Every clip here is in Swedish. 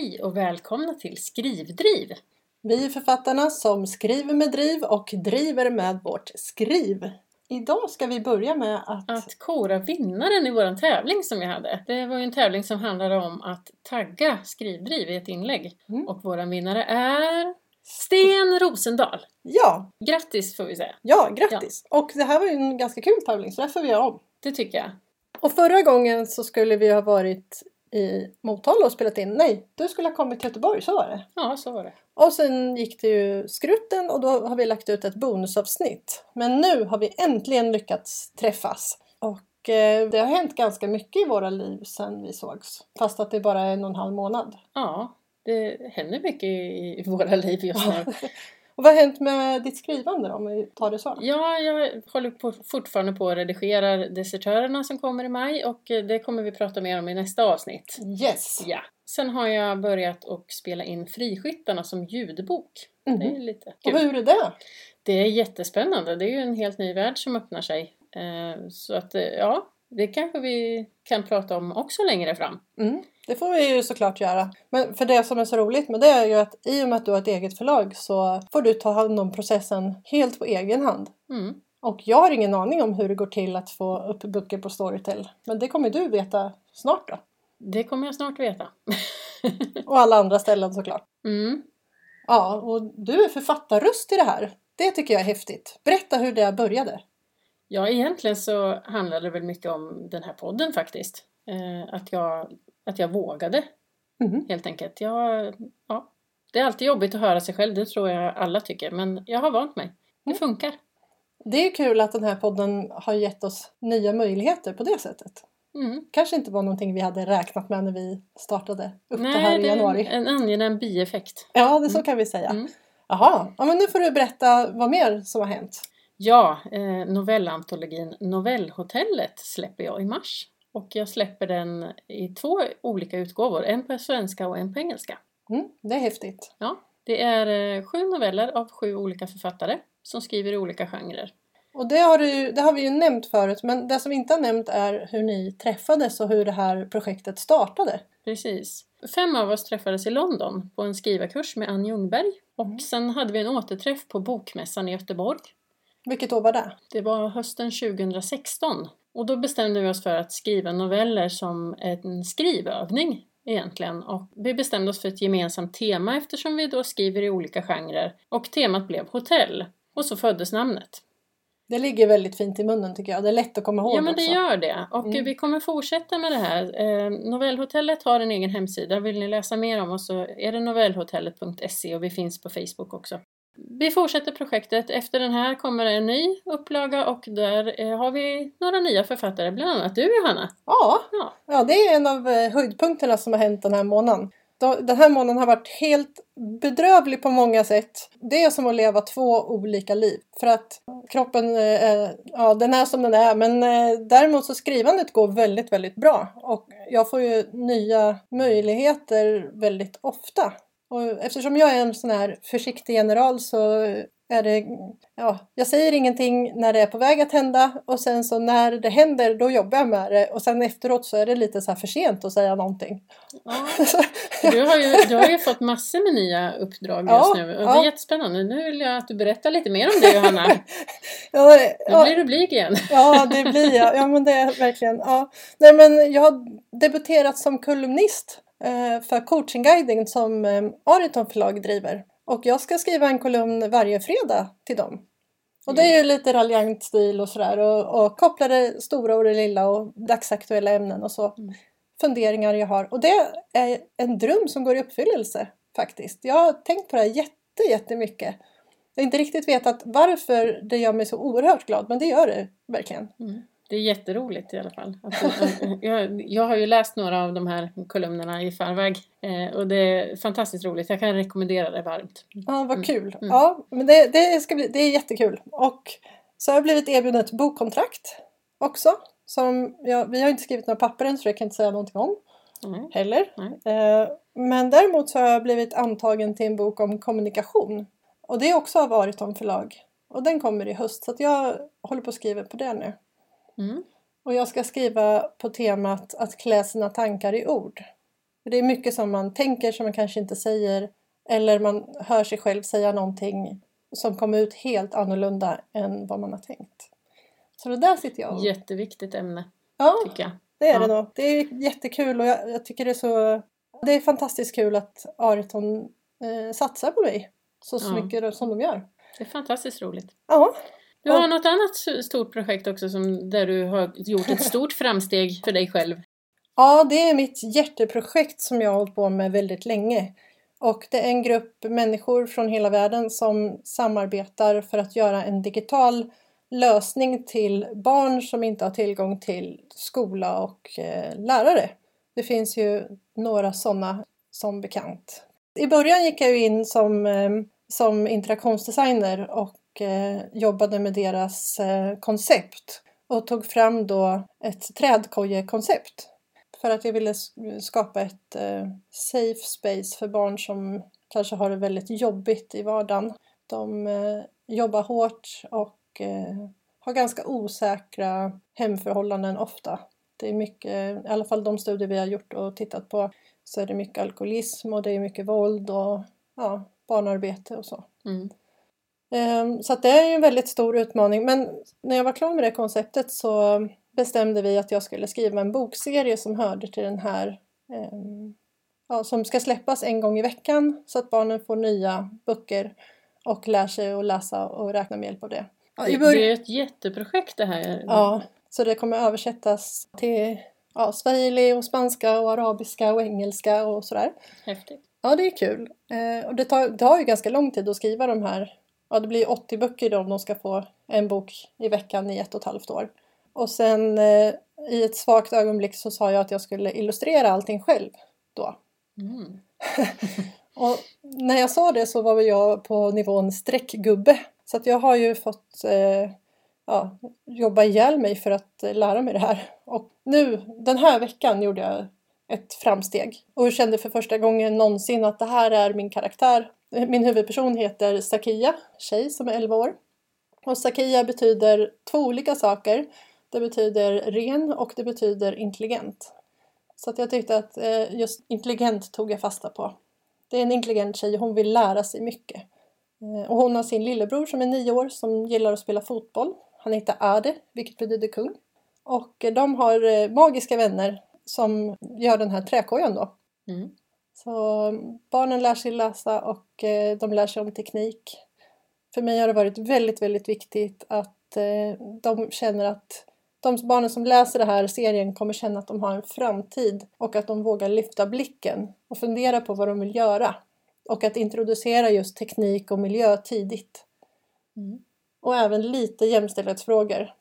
Hej och välkomna till Skrivdriv! Vi är författarna som skriver med driv och driver med vårt skriv. Idag ska vi börja med att... Att kora vinnaren i vår tävling som vi hade. Det var ju en tävling som handlade om att tagga Skrivdriv i ett inlägg. Mm. Och vår vinnare är Sten Rosendal. Ja, Grattis får vi säga. ja, grattis! Och det här var ju en ganska kul tävling så får vi göra om. Det tycker jag. Och förra gången så skulle vi ha varit i Motala och spelat in. Nej, du skulle ha kommit till Göteborg, så var det. Ja, så var det. Och sen gick det ju skrutten och då har vi lagt ut ett bonusavsnitt. Men nu har vi äntligen lyckats träffas. Och eh, det har hänt ganska mycket i våra liv sedan vi sågs. Fast att det bara är en och en halv månad. Ja, det händer mycket i våra liv just nu. Och vad har hänt med ditt skrivande då, om vi tar det så? Ja, jag håller på, fortfarande på att redigera Desertörerna som kommer i maj och eh, det kommer vi prata mer om i nästa avsnitt. Yes! Ja. Sen har jag börjat att spela in Friskyttarna som ljudbok. Det är Mhm. lite Och kul. hur är det? Det är jättespännande. Det är ju en helt ny värld som öppnar sig. Eh, Så att eh, ja, det kanske vi kan prata om också längre fram. Mm, det får vi ju såklart göra. Men för det som är så roligt med det är ju att i och med att du har ett eget förlag så får du ta hand om processen helt på egen hand. Mm. Och jag har ingen aning om hur det går till att få upp böcker på Storytel. Men det kommer du veta snart då. Det kommer jag snart veta. Och alla andra ställen såklart. Mm. Ja, och du är författarröst i det här. Det tycker jag är häftigt. Berätta hur det började. Ja, egentligen så handlar det väl mycket om den här podden faktiskt. Eh, att, jag, att jag vågade Mhm. helt enkelt. Jag, ja, det är alltid jobbigt att höra sig själv, det tror jag alla tycker. Men jag har vant mig. Det Mm. funkar. Det är kul att den här podden har gett oss nya möjligheter på det sättet. Mm. Kanske inte var någonting vi hade räknat med när vi startade upp det här Nej, i det är en, januari. en angenäm bieffekt. Ja, det så kan vi säga. Mm. Jaha, ja, men nu får du berätta vad mer som har hänt. Ja, eh, novellantologin Novellhotellet släpper jag i mars. Och jag släpper den i två olika utgåvor, en på svenska och en på engelska. Mm, det är häftigt. Ja, det är eh, sju noveller av sju olika författare som skriver i olika genrer. Och det har, du, det har vi ju nämnt förut, men det som vi inte har nämnt är hur ni träffades och hur det här projektet startade. Precis. Fem av oss träffades i London på en skrivarkurs med Ann Ljungberg. Och Mm. sen hade vi en återträff på Bokmässan i Göteborg. Vilket år var det? Det var hösten 2016. Och då bestämde vi oss för att skriva noveller som en skrivövning egentligen. Och vi bestämde oss för ett gemensamt tema eftersom vi då skriver i olika genrer. Och temat blev hotell. Och så föddes namnet. Det ligger väldigt fint i munnen tycker jag. Det är lätt att komma ihåg Ja men det också. gör det. Och Mm. vi kommer fortsätta med det här. Eh, Novellhotellet har en egen hemsida. Vill ni läsa mer om oss så är det novellhotellet.se och vi finns på Facebook också. Vi fortsätter projektet. Efter den här kommer en ny upplaga och där eh, har vi några nya författare, bland annat du Johanna. Ja, Ja, ja, det är en av eh, höjdpunkterna som har hänt den här månaden. Den här månaden har varit helt bedrövlig på många sätt. Det är som att leva två olika liv. För att kroppen, eh, ja den är som den är. Men däremot så skrivandet går väldigt, väldigt bra. Och jag får ju nya möjligheter väldigt ofta. Och eftersom jag är en sån här försiktig general så är det, ja, jag säger ingenting när det är på väg att hända och sen så när det händer då jobbar jag med det och sen efteråt så är det lite så här för sent att säga någonting. ja. Du, har ju, du har ju fått massor med nya uppdrag just Ja, nu och det ja. är jättespännande. Nu vill jag att du berättar lite mer om det Johanna. ja, Nu blir du blyg igen. ja, det blir jag. Ja, men det är verkligen. Ja. Nej, men jag har debuterat som kolumnist för coachingguiden som eh, Ariton förlag driver. Och jag ska skriva en kolumn varje fredag till dem. Och det är ju lite raljant stil och sådär och, och koppla det stora och det lilla och dagsaktuella ämnen och så. Mm. Funderingar jag har. Och det är en dröm som går i uppfyllelse faktiskt. Jag har tänkt på det här jätte, jättemycket. Jag har inte riktigt vetat varför det gör mig så oerhört glad, men det gör det verkligen. Mm. Det är jätteroligt i alla fall. Jag, jag har ju läst några av de här kolumnerna i förväg eh, och det är fantastiskt roligt. Jag kan rekommendera det varmt. Ja, vad Mm. kul. Mm. Ja, men det, det, ska bli, det är jättekul. Och så har jag blivit erbjuden ett bokkontrakt också. Som jag, vi har inte skrivit några papper än så det kan jag inte säga någonting om Mm. heller. Eh, men däremot så har jag blivit antagen till en bok om kommunikation. Och det är också av Ariton förlag. Och den kommer i höst så jag håller på att skriva på det nu. Mm. Och jag ska skriva på temat att klä sina tankar i ord. Det är mycket som man tänker som man kanske inte säger eller man hör sig själv säga någonting som kommer ut helt annorlunda än vad man har tänkt. Så det där sitter jag och... Jätteviktigt ämne, Ja, tycker jag. det är Ja. det nog. Det är jättekul och jag, jag tycker det är så... Det är fantastiskt kul att Ariton eh, satsar på mig så, så Ja. mycket som de gör. Det är fantastiskt roligt. Ja, Du har något annat stort projekt också som, där du har gjort ett stort framsteg för dig själv. Ja, det är mitt hjärteprojekt som jag har hållit på med väldigt länge. Och det är en grupp människor från hela världen som samarbetar för att göra en digital lösning till barn som inte har tillgång till skola och eh, lärare. Det finns ju några sådana som bekant. I början gick jag ju in som, eh, som interaktionsdesigner och Eh, jobbade med deras eh, koncept och tog fram då ett trädkojekoncept för att jag ville skapa ett eh, safe space för barn som kanske har det väldigt jobbigt i vardagen. De eh, jobbar hårt och eh, har ganska osäkra hemförhållanden ofta. Det är mycket, i alla fall de studier vi har gjort och tittat på, så är det mycket alkoholism och det är mycket våld och ja, barnarbete och så. Mm. Ehm, Så att det är ju en väldigt stor utmaning. Men när jag var klar med det konceptet så bestämde vi att jag skulle skriva en bokserie som hörde till den här ehm, ja, som ska släppas en gång i veckan så att barnen får nya böcker och lär sig att läsa och räkna med hjälp av det. Ja, Det, är ett jätteprojekt det här. Ja, så det kommer översättas till ja, swahili och spanska och arabiska och engelska och sådär. Häftigt. Ja, det är kul. Eh, och det tar, det tar ju ganska lång tid att skriva de här. Ja, det blir 80 böcker då om de ska få en bok i veckan i ett och ett halvt år. Och sen eh, i ett svagt ögonblick så sa jag att jag skulle illustrera allting själv då. Mm. Och när jag sa det så var jag på nivån streckgubbe. Så att jag har ju fått eh, ja, jobba ihjäl mig för att eh, lära mig det här. Och nu, den här veckan gjorde jag ett framsteg. Och kände för första gången någonsin att det här är min karaktär. Min huvudperson heter Sakia, tjej som är 11 år. Och Sakia betyder två olika saker. Det betyder ren och det betyder intelligent. Så att jag tyckte att eh, just intelligent tog jag fasta på. Det är en intelligent tjej och hon vill lära sig mycket. Eh, och hon har sin lillebror som är nio år som gillar att spela fotboll. Han heter Ade, vilket betyder kung. Och de har eh, magiska vänner som gör den här träkojan då. Mm. Så barnen lär sig läsa och eh, de lär sig om teknik. För mig har det varit väldigt, väldigt viktigt att eh, de känner att de barnen som läser den här serien kommer känna att de har en framtid och att de vågar lyfta blicken och fundera på vad de vill göra. Och att introducera just teknik och miljö tidigt. Mm. Och även lite jämställdhetsfrågor.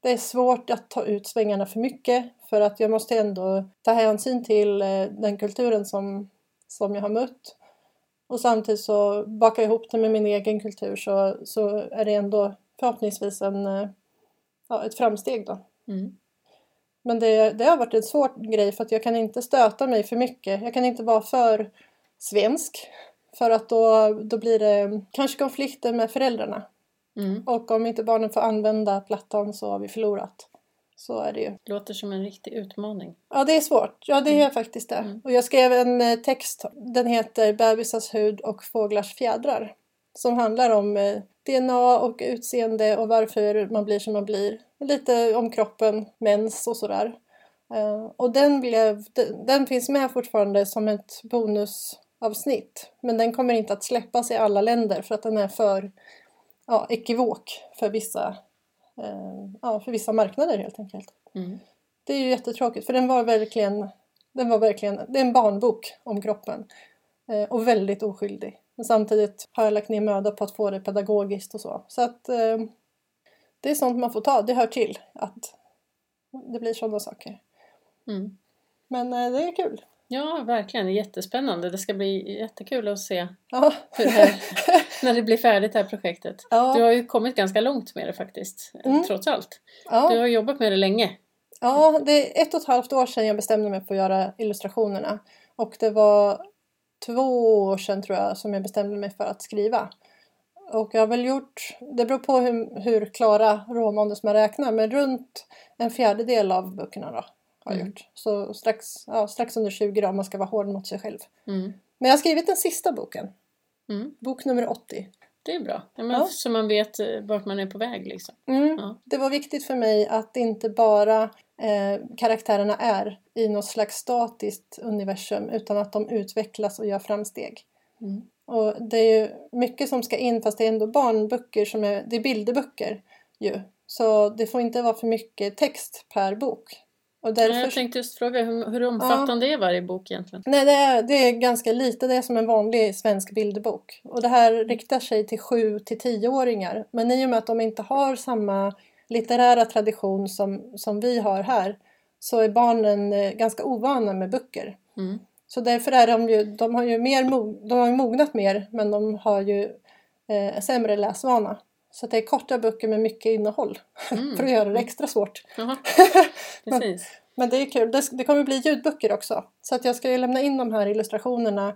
Det är svårt att ta ut svängarna för mycket för att jag måste ändå ta hänsyn till eh, den kulturen som, som jag har mött. Och samtidigt så bakar jag ihop det med min egen kultur så, så är det ändå förhoppningsvis en, eh, ja, ett framsteg då. Mm. Men det, det har varit en svår grej för att jag kan inte stöta mig för mycket. Jag kan inte vara för svensk. För att då, då blir det kanske konflikter med föräldrarna. Mm. Och om inte barnen får använda plattan så har vi förlorat. Så är det ju. Låter som en riktig utmaning. Ja, det är svårt. Ja, det är faktiskt det. Mm. Och jag skrev en eh, text. Den heter Bebisars hud och fåglars fjädrar. Som handlar om eh, DNA och utseende och varför man blir som man blir. Lite om kroppen, mens och sådär. Eh, Och den, blev, den finns med fortfarande som ett bonusavsnitt. Men den kommer inte att släppas i alla länder för att den är för ja, ekivok för vissa, eh, ja, för vissa marknader helt enkelt. Mm. Det är ju jättetråkigt för den var verkligen, den var verkligen, det är en barnbok om kroppen. Eh, och väldigt oskyldig. Men samtidigt har jag lagt ner möda på att få det pedagogiskt och så. Så att eh, det är sånt man får ta, det hör till att det blir sådana saker. Mm. Men det är kul. Ja, verkligen. Jättespännande. Det ska bli jättekul att se Ja. det här, när det blir färdigt det här projektet. Du ja. har ju kommit ganska långt med det faktiskt, Mm. trots allt. Du ja. har jobbat med det länge. ja, det är ett och ett halvt år sedan jag bestämde mig för att göra illustrationerna. Och det var två år sedan tror jag som jag bestämde mig för att skriva. Och jag har väl gjort, det beror på hur, hur klara råmanus man räknar, men runt en fjärdedel av böckerna då Har jag Mm. gjort. Så strax, ja, strax under 20 då, om man ska vara hård mot sig själv. Mm. Men jag har skrivit den sista boken. Mm. Bok nummer 80. Det är bra. Ja, men Ja. Så man vet eh, vart man är på väg liksom. Mm. Ja. Det var viktigt för mig att inte bara eh, karaktärerna är i något slags statiskt universum utan att de utvecklas och gör framsteg. Mm. Och det är ju mycket som ska in fast det är ändå barnböcker som är, det är bilderböcker ju. Så det får inte vara för mycket text per bok. Och därför... Jag tänkte just fråga hur, hur omfattande är varje bok egentligen? Nej, det är, det är ganska lite. Det är som en vanlig svensk bilderbok. Och det här riktar sig till 7 till 10-åringar. Men i och med att de inte har samma litterära tradition som, som vi har här så är barnen eh, ganska ovana med böcker. Mm. Så därför är de ju, de har ju mer, de har mognat mer men de har ju eh, sämre läsvana. Så det är korta böcker med mycket innehåll Mm. för att göra det extra svårt. Jaha. Precis. Men det är kul. Det, det kommer bli ljudböcker också. Så att jag ska lämna in de här illustrationerna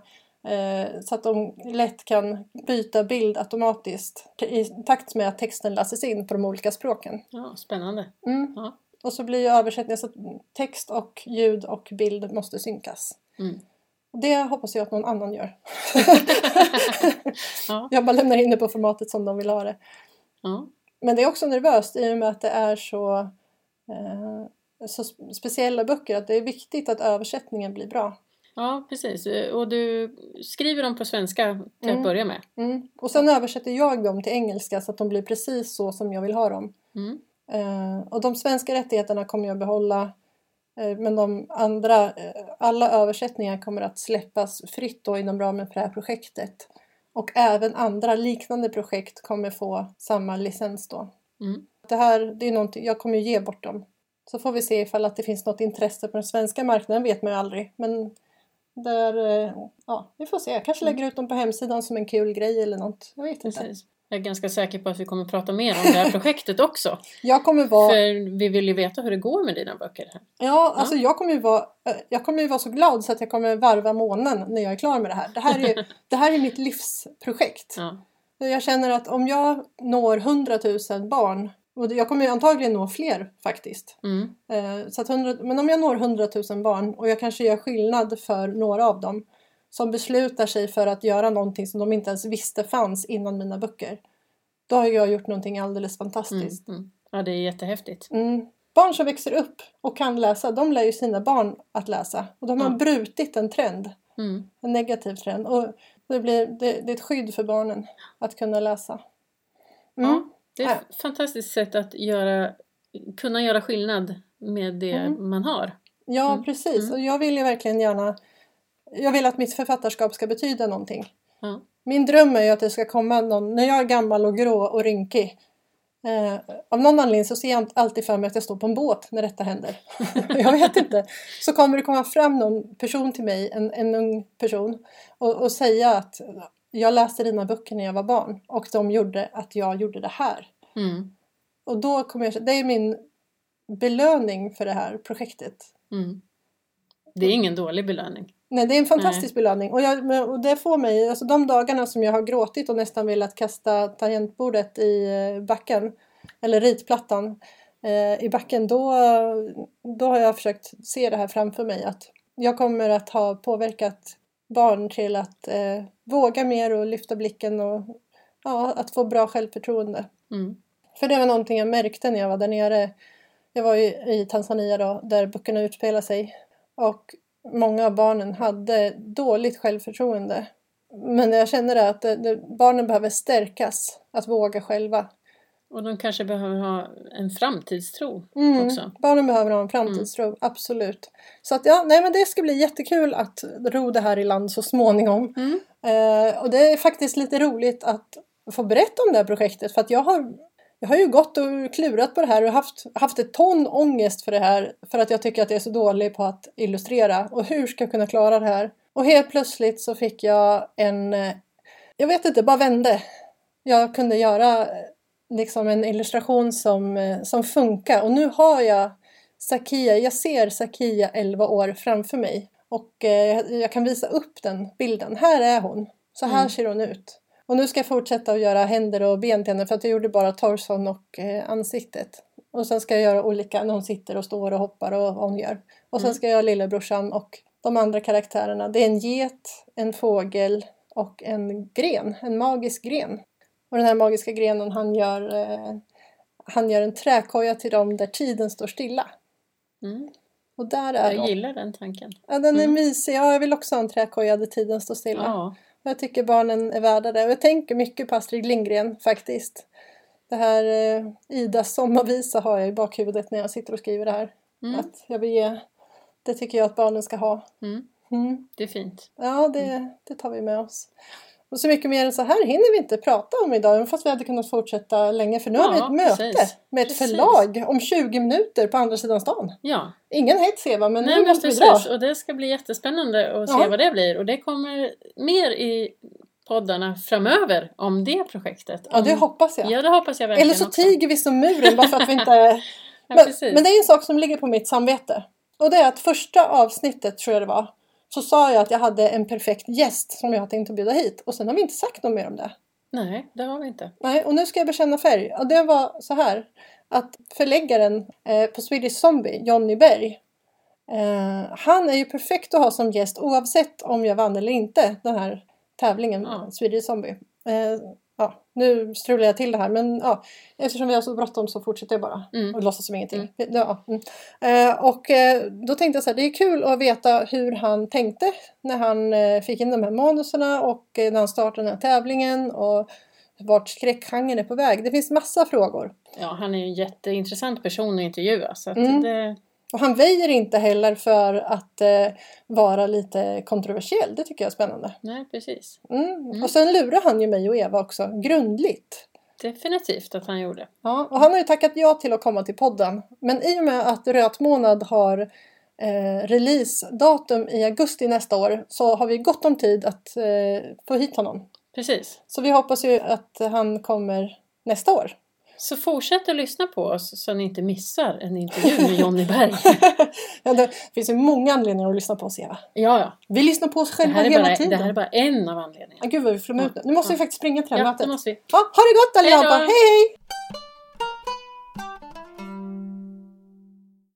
eh, så att de lätt kan byta bild automatiskt i takt med att texten läses in på de olika språken. Ja, spännande. Mm. Ja. Och så blir översättningen så att text och ljud och bild måste synkas. Mm. Det hoppas jag att någon annan gör. Ja. Jag bara lämnar in det på formatet som de vill ha det. Ja. Men det är också nervöst i och med att det är så, eh, så sp- speciella böcker att det är viktigt att översättningen blir bra. ja, precis. Och du skriver dem på svenska till Mm. att börja med? Mm. Och sen översätter jag dem till engelska så att de blir precis så som jag vill ha dem. Mm. Eh, och de svenska rättigheterna kommer jag behålla. Eh, men de andra, eh, alla översättningar kommer att släppas fritt då inom ramen för det här projektet. Och även andra liknande projekt kommer få samma licens då. Mm. Det här, det är någonting, jag kommer ju ge bort dem. Så får vi se ifall att det finns något intresse på den svenska marknaden, vet man ju aldrig. Men där, eh, ja, vi får se. Jag kanske lägger ut dem på hemsidan som en kul grej eller något. Jag vet inte. Precis. Jag är ganska säker på att vi kommer prata mer om det här projektet också. Jag kommer vara... För vi vill ju veta hur det går med dina böcker. här. Ja, alltså jag kommer ju vara, eh, jag kommer ju vara så glad så att jag kommer varva månen när jag är klar med det här. Det här är, det här är mitt livsprojekt. Ja. Jag känner att om jag når 100 000 barn, och jag kommer ju antagligen nå fler faktiskt. Mm. Eh, Så att 100, men om jag når 100 000 barn och jag kanske gör skillnad för några av dem som beslutar sig för att göra någonting som de inte ens visste fanns innan mina böcker. Då har jag gjort någonting alldeles Mm. fantastiskt. Mm. Ja, det är jättehäftigt. Mm. Barn som växer upp och kan läsa, de lär ju sina barn att läsa. Och de har Ja. brutit en trend, Mm. en negativ trend. Och det, blir, det, det är ett skydd för barnen att kunna läsa. Mm. Ja, det är Ja. ett fantastiskt sätt att göra, kunna göra skillnad med det Mm. man har. Ja, Mm. precis. Mm. Och jag vill ju verkligen gärna... Jag vill att mitt författarskap ska betyda någonting. Ja. Min dröm är ju att det ska komma någon, när jag är gammal och grå och rynkig. Eh, av någon anledning så ser jag alltid för mig att jag står på en båt när detta händer. jag vet inte. Så kommer det komma fram någon person till mig, en, en ung person, och, och säga att jag läste dina böcker när jag var barn och de gjorde att jag gjorde det här. Mm. Och då kommer jag, det är min belöning för det här projektet. Mm. Det är ingen dålig belöning. Nej, det är en fantastisk belöning. Och, jag, och det får mig, alltså de dagarna som jag har gråtit och nästan velat kasta tangentbordet i eh, backen, eller ritplattan eh, i backen, då, då har jag försökt se det här framför mig. Att jag kommer att ha påverkat barn till att eh, våga mer och lyfta blicken och ja, att få bra självförtroende. Mm. För det var någonting jag märkte när jag var där nere. Jag var ju i Tanzania då, där böckerna utspelar sig. Och många av barnen hade dåligt självförtroende. Men jag känner att det, det, barnen behöver stärkas, att våga själva. Och de kanske behöver ha en framtidstro Mm, också. Barnen behöver ha en framtidstro, absolut. Så att ja, nej men det ska bli jättekul att ro det här i land så småningom. Mm. Eh, och det är faktiskt lite roligt att få berätta om det här projektet för att jag har, jag har ju gått och klurat på det här och haft, haft ett ton ångest för det här för att jag tycker att jag är så dålig på att illustrera och hur ska jag kunna klara det här? Och helt plötsligt så fick jag en, eh, jag vet inte, bara vände. Jag kunde göra eh, liksom en illustration som, eh, som funkar och nu har jag Sakia, jag ser Sakia 11 år framför mig och jag kan visa upp den bilden. Här är hon. Så här Mm. ser hon ut. Och nu ska jag fortsätta att göra händer och ben till henne för att jag gjorde bara torson och eh, ansiktet. Och sen ska jag göra olika när hon sitter och står och hoppar och vad hon gör. Och sen Mm. ska jag lillebrorsan och de andra karaktärerna. Det är en get, en fågel och en gren. En magisk gren. Och den här magiska grenen han gör, eh, han gör en träkoja till dem där tiden står stilla. Mm. Och där är Jag de. gillar den tanken. Ja, den är Mm. mysig. Ja, jag vill också ha en träkoja där tiden står stilla. Ja. Jag tycker barnen är värda det. Jag tänker mycket på Astrid Lindgren faktiskt. Det här eh, Idas sommarvisa har jag i bakhuvudet när jag sitter och skriver det här. Mm. Att jag vill ge, det tycker jag att barnen ska ha. Mm. Mm. Det är fint. Ja, det, det tar vi med oss. Och så mycket mer än så här hinner vi inte prata om idag, även fast vi hade kunnat fortsätta länge. För nu har vi Ja, ett möte precis. med ett Precis. förlag om 20 minuter på andra sidan stan. Ja, Ingen hets Eva, men Nej, nu måste vi dra. Och det ska bli jättespännande att se Ja. vad det blir. Och det kommer mer i poddarna framöver om det projektet. Ja, det Om- hoppas jag. Ja, det hoppas jag verkligen Eller så också. tiger vi som muren bara för att vi inte... Ja, men, men det är en sak som ligger på mitt samvete. Och det är att första avsnittet, tror jag det var, så sa jag att jag hade en perfekt gäst som jag tänkte bjuda hit. Och sen har vi inte sagt något mer om det. Nej, det har vi inte. Nej, och nu ska jag bekänna färg. Och det var så här att förläggaren eh, på Swedish Zombie, Jonny Berg, eh, han är ju perfekt att ha som gäst oavsett om jag vann eller inte den här tävlingen, Ja. Swedish Zombie. Eh, ja, nu strular jag till det här men ja, eftersom vi har så bråttom så fortsätter jag bara Mm. och låtsas som ingenting. Ja, mm. eh, och eh, då tänkte jag så här, det är kul att veta hur han tänkte när han eh, fick in de här manuserna och när han startade den här tävlingen och vart skräckgenren är på väg. Det finns massa frågor. Ja, han är ju en jätteintressant person att intervjua. Så att Mm. det, Och han väjer inte heller för att eh, vara lite kontroversiell. Det tycker jag är spännande. nej, precis. Mm. Och sen lurar han ju mig och Eva också grundligt. Definitivt att han gjorde. Ja, och han har ju tackat ja till att komma till podden. Men i och med att Rötmånad har eh, releasedatum i augusti nästa år så har vi gott om tid att eh, få hit honom. Precis. Så vi hoppas ju att han kommer nästa år. Så fortsätt att lyssna på oss så ni inte missar en intervju med Jonny Berg. ja, det finns ju många anledningar att lyssna på oss Eva. Ja, ja. Vi lyssnar på oss själva hela bara, tiden. det här är bara en av anledningarna. Ja, gud vad vi flummar ut nu. Nu måste Ja. vi faktiskt springa till det här Ja, mötet. det måste vi. Ja, ha det gott allihopa! Hej! hej!